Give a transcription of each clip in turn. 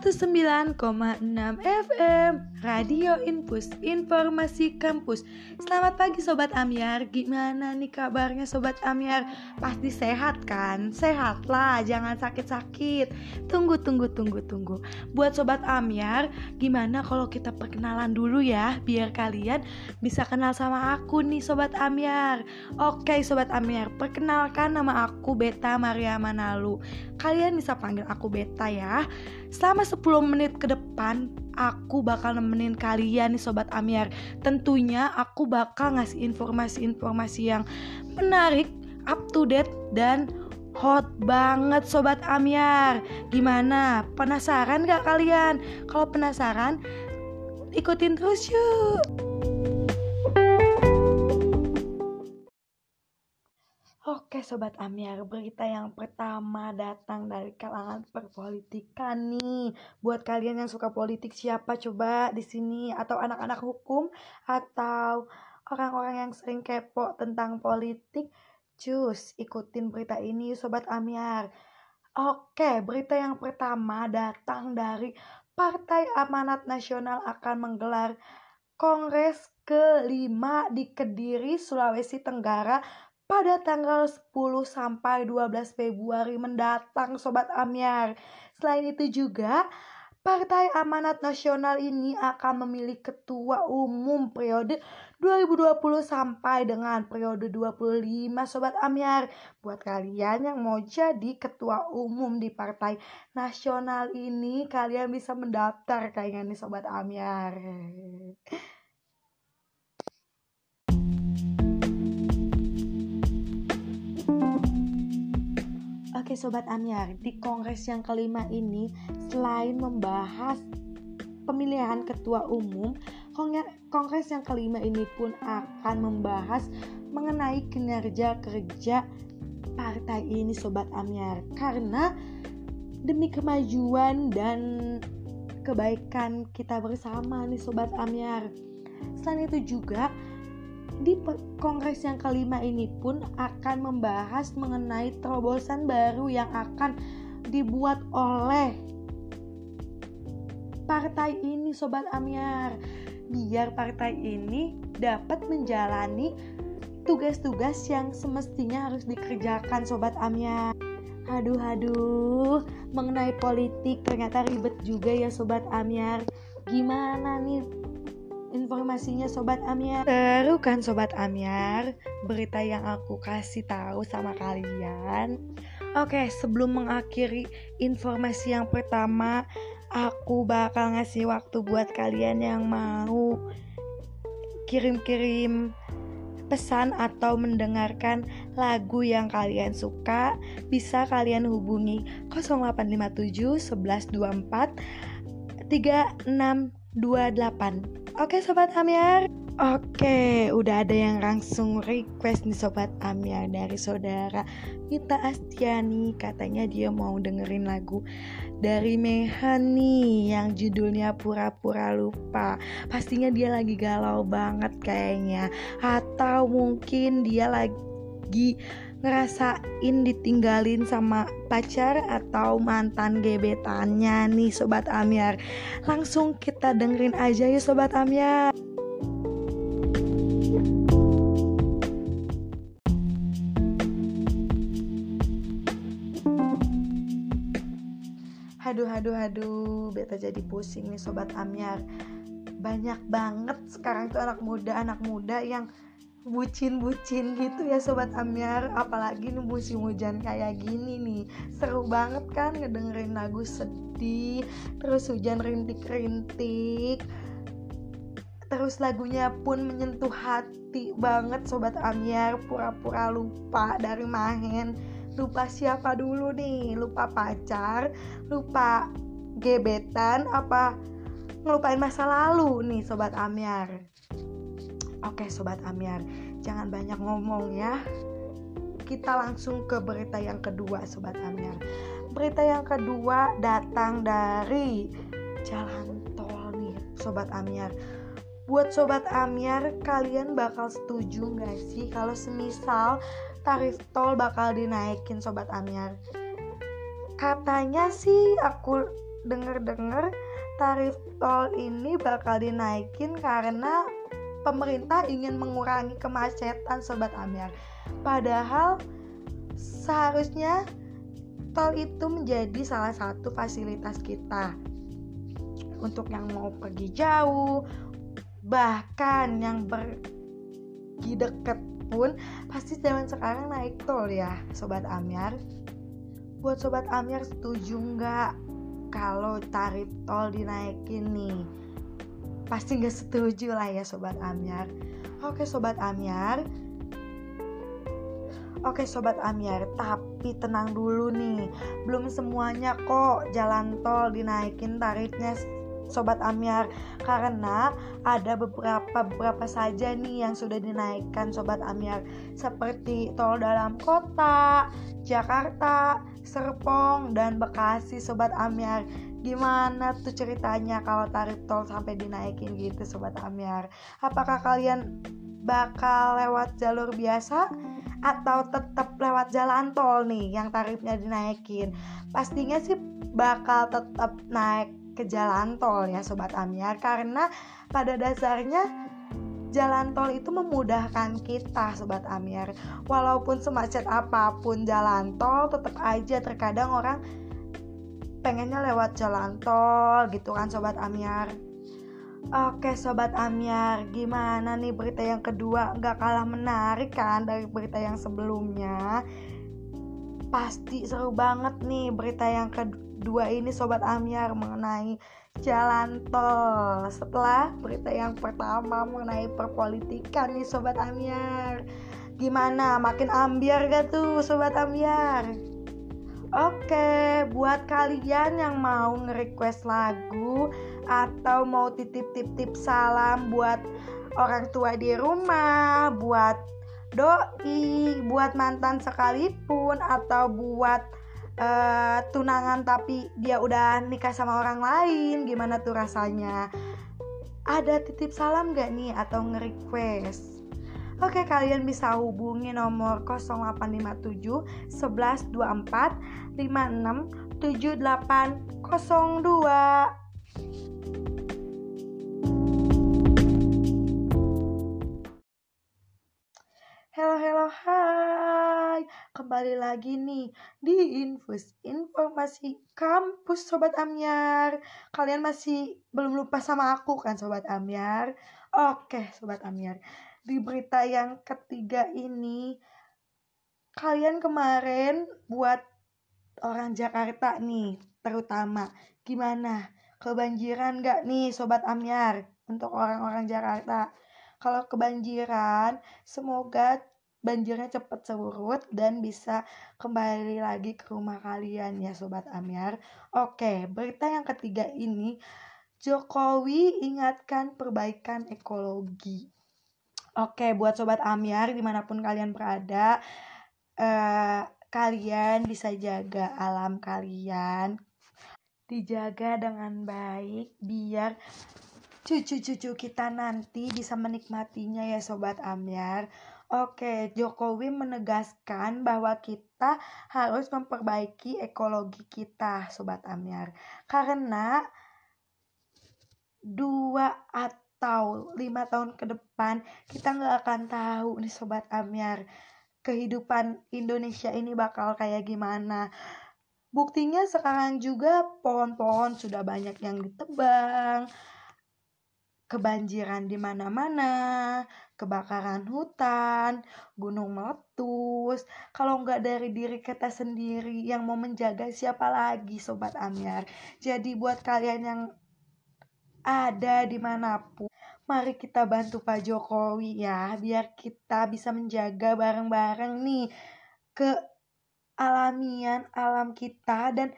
109,6 FM Radio Infus Informasi Kampus. Selamat pagi Sobat Amyar Gimana nih kabarnya Sobat Amyar Pasti sehat kan? Sehat lah Jangan sakit-sakit. Tunggu tunggu tunggu tunggu. Buat Sobat Amyar Gimana kalau kita perkenalan dulu ya Biar kalian bisa kenal sama aku nih Sobat Amyar Oke Sobat Amyar Perkenalkan nama aku Beta Maria Manalu. Kalian bisa panggil aku Beta ya. Selama 10 menit ke depan aku bakal nemenin kalian nih sobat Amyar. Tentunya aku bakal ngasih informasi-informasi yang menarik, up to date dan hot banget sobat Amyar. Gimana? Penasaran gak kalian? Kalau penasaran, ikutin terus yuk. Sobat Amir, berita yang pertama datang dari kalangan perpolitikan nih. Buat kalian yang suka politik siapa coba di sini atau anak-anak hukum atau orang-orang yang sering kepo tentang politik, cus ikutin berita ini Sobat Amir. Oke, berita yang pertama datang dari Partai Amanat Nasional akan menggelar Kongres kelima di Kediri, Sulawesi Tenggara pada tanggal 10 sampai 12 Februari mendatang Sobat Amyar. Selain itu juga Partai Amanat Nasional ini akan memilih ketua umum periode 2020 sampai dengan periode 25 Sobat Amyar. Buat kalian yang mau jadi ketua umum di Partai Nasional ini, kalian bisa mendaftar kayaknya nih Sobat Amyar. Oke Sobat Amyar, di kongres yang kelima ini selain membahas pemilihan ketua umum, kongres yang kelima ini pun akan membahas mengenai kinerja kerja partai ini Sobat Amyar karena demi kemajuan dan kebaikan kita bersama nih Sobat Amyar. Selain itu juga di kongres yang kelima ini pun akan membahas mengenai terobosan baru yang akan dibuat oleh partai ini Sobat Amyar biar partai ini dapat menjalani tugas-tugas yang semestinya harus dikerjakan Sobat Amyar Aduh aduh mengenai politik ternyata ribet juga ya Sobat Amyar Gimana nih informasinya Sobat Amyar. Seru kan Sobat Amyar? Berita yang aku kasih tahu sama kalian. Oke sebelum mengakhiri informasi yang pertama Aku bakal ngasih waktu buat kalian yang mau Kirim-kirim pesan atau mendengarkan lagu yang kalian suka Bisa kalian hubungi 0857 1124 3628 Oke Sobat Amyar Oke, udah ada yang langsung request nih Sobat Amyar dari saudara Mita Astiani. Katanya dia mau dengerin lagu dari Mehan nih yang judulnya Pura-Pura Lupa. Pastinya dia lagi galau banget kayaknya. Atau mungkin dia lagi ngerasain ditinggalin sama pacar atau mantan gebetannya nih Sobat Amyar. Langsung kita dengerin aja ya Sobat Amyar. Aduh, aduh, aduh, beta jadi pusing nih Sobat Amyar. Banyak banget sekarang tuh anak muda, anak muda yang bucin-bucin gitu ya sobat Amyar apalagi nih musim hujan kayak gini nih. Seru banget kan ngedengerin lagu sedih terus hujan rintik-rintik. Terus lagunya pun menyentuh hati banget sobat Amyar pura-pura lupa dari Mahen lupa siapa dulu nih? Lupa pacar? Lupa gebetan? Apa ngelupain masa lalu nih sobat Amyar Oke sobat Amyar, jangan banyak ngomong ya. Kita langsung ke berita yang kedua sobat Amyar. Berita yang kedua datang dari jalan tol nih sobat Amyar. Buat sobat Amyar, kalian bakal setuju gak sih kalau semisal tarif tol bakal dinaikin sobat Amyar? Katanya sih aku denger-denger tarif tol ini bakal dinaikin karena pemerintah ingin mengurangi kemacetan sobat Amir. Padahal seharusnya tol itu menjadi salah satu fasilitas kita untuk yang mau pergi jauh, bahkan yang pergi deket pun pasti zaman sekarang naik tol ya sobat Amir. Buat sobat Amir setuju nggak kalau tarif tol dinaikin nih? Pasti nggak setuju lah ya sobat Amir. Oke sobat Amir, Oke sobat Amir, tapi tenang dulu nih. Belum semuanya kok jalan tol dinaikin tarifnya sobat Amir karena ada beberapa beberapa saja nih yang sudah dinaikkan sobat Amir seperti tol dalam kota, Jakarta, Serpong dan Bekasi sobat Amir. Gimana tuh ceritanya kalau tarif tol sampai dinaikin gitu sobat Amir? Apakah kalian bakal lewat jalur biasa atau tetap lewat jalan tol nih yang tarifnya dinaikin pastinya sih bakal tetap naik ke jalan tol ya sobat Amir karena pada dasarnya jalan tol itu memudahkan kita sobat Amir walaupun semacet apa pun jalan tol tetap aja terkadang orang pengennya lewat jalan tol gitu kan sobat Amir Oke Sobat Amyar, gimana nih berita yang kedua? Gak kalah menarik kan dari berita yang sebelumnya? Pasti seru banget nih berita yang kedua ini Sobat Amyar mengenai jalan tol Setelah berita yang pertama mengenai perpolitikan nih Sobat Amyar Gimana? Makin ambiar gak tuh Sobat Amyar? Oke, buat kalian yang mau nge-request lagu atau mau titip-titip salam buat orang tua di rumah, buat doi, buat mantan sekalipun atau buat uh, tunangan tapi dia udah nikah sama orang lain, gimana tuh rasanya? Ada titip salam gak nih atau nge-request? Oke, kalian bisa hubungi nomor 0857 1124 56 7802. Halo, halo, hai. Kembali lagi nih di Infus Informasi Kampus Sobat Amyar. Kalian masih belum lupa sama aku kan Sobat Amyar? Oke, Sobat Amyar di berita yang ketiga ini kalian kemarin buat orang Jakarta nih terutama. Gimana? Kebanjiran gak nih sobat Amyar untuk orang-orang Jakarta? Kalau kebanjiran semoga banjirnya cepat surut dan bisa kembali lagi ke rumah kalian ya sobat Amyar. Oke berita yang ketiga ini. Jokowi ingatkan perbaikan ekologi Oke, buat sobat Amyar di mana pun kalian berada, uh, kalian bisa jaga alam kalian, dijaga dengan baik biar cucu-cucu kita nanti bisa menikmatinya ya sobat Amyar. Oke, Jokowi menegaskan bahwa kita harus memperbaiki ekologi kita, sobat Amyar, karena dua atau atau lima tahun ke depan kita nggak akan tahu nih sobat Amyar kehidupan Indonesia ini bakal kayak gimana buktinya sekarang juga pohon-pohon sudah banyak yang ditebang kebanjiran di mana-mana, kebakaran hutan, gunung meletus. Kalau nggak dari diri kita sendiri yang mau menjaga siapa lagi Sobat Amyar. Jadi buat kalian yang ada di mana pun mari kita bantu Pak Jokowi ya biar kita bisa menjaga bareng-bareng nih ke alamian alam kita dan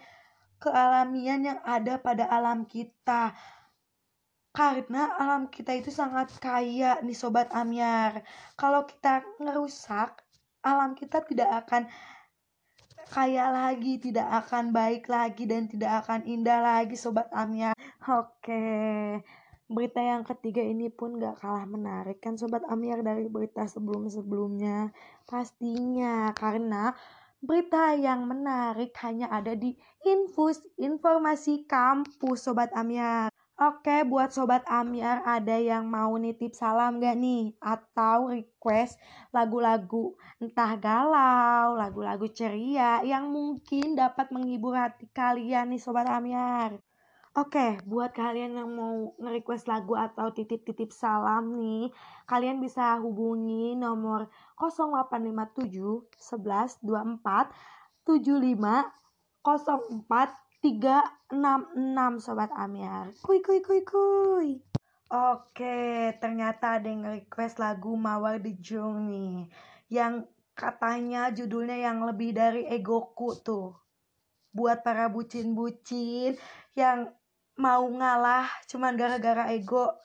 kealamian yang ada pada alam kita karena alam kita itu sangat kaya nih sobat Amyar kalau kita ngerusak alam kita tidak akan kaya lagi, tidak akan baik lagi dan tidak akan indah lagi sobat Amyar. Oke. Berita yang ketiga ini pun gak kalah menarik kan Sobat Amir dari berita sebelum-sebelumnya Pastinya karena Berita yang menarik hanya ada di Infus Informasi Kampus Sobat Amyar. Oke, buat Sobat Amyar ada yang mau nitip salam gak nih? Atau request lagu-lagu entah galau, lagu-lagu ceria yang mungkin dapat menghibur hati kalian nih Sobat Amyar. Oke, buat kalian yang mau nge-request lagu atau titip-titip salam nih, kalian bisa hubungi nomor 0857 11 24 75 04 366 Sobat Amir. Kuy kuy kuy kuy. Oke, ternyata ada yang request lagu Mawar di Jung nih. Yang katanya judulnya yang lebih dari egoku tuh. Buat para bucin-bucin yang mau ngalah cuman gara-gara ego.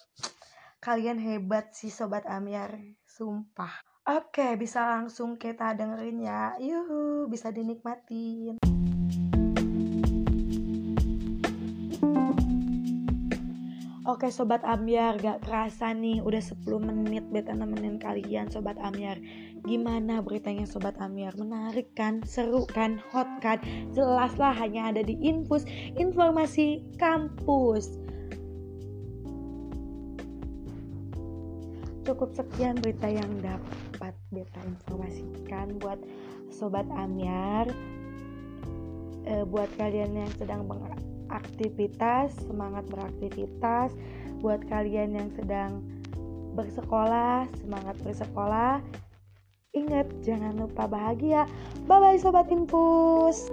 Kalian hebat sih sobat Amir sumpah. Oke bisa langsung kita dengerin ya. Yuhu bisa dinikmatin. Oke Sobat Ambiar, gak kerasa nih udah 10 menit beta nemenin kalian Sobat Ambiar Gimana beritanya Sobat Ambiar? Menarik kan? Seru kan? Hot kan? Jelas lah hanya ada di Infus Informasi Kampus Cukup sekian berita yang dapat beta informasikan buat Sobat Ambiar e, Buat kalian yang sedang aktivitas, semangat beraktivitas. Buat kalian yang sedang bersekolah, semangat bersekolah. Ingat, jangan lupa bahagia. Bye bye sobat Infus.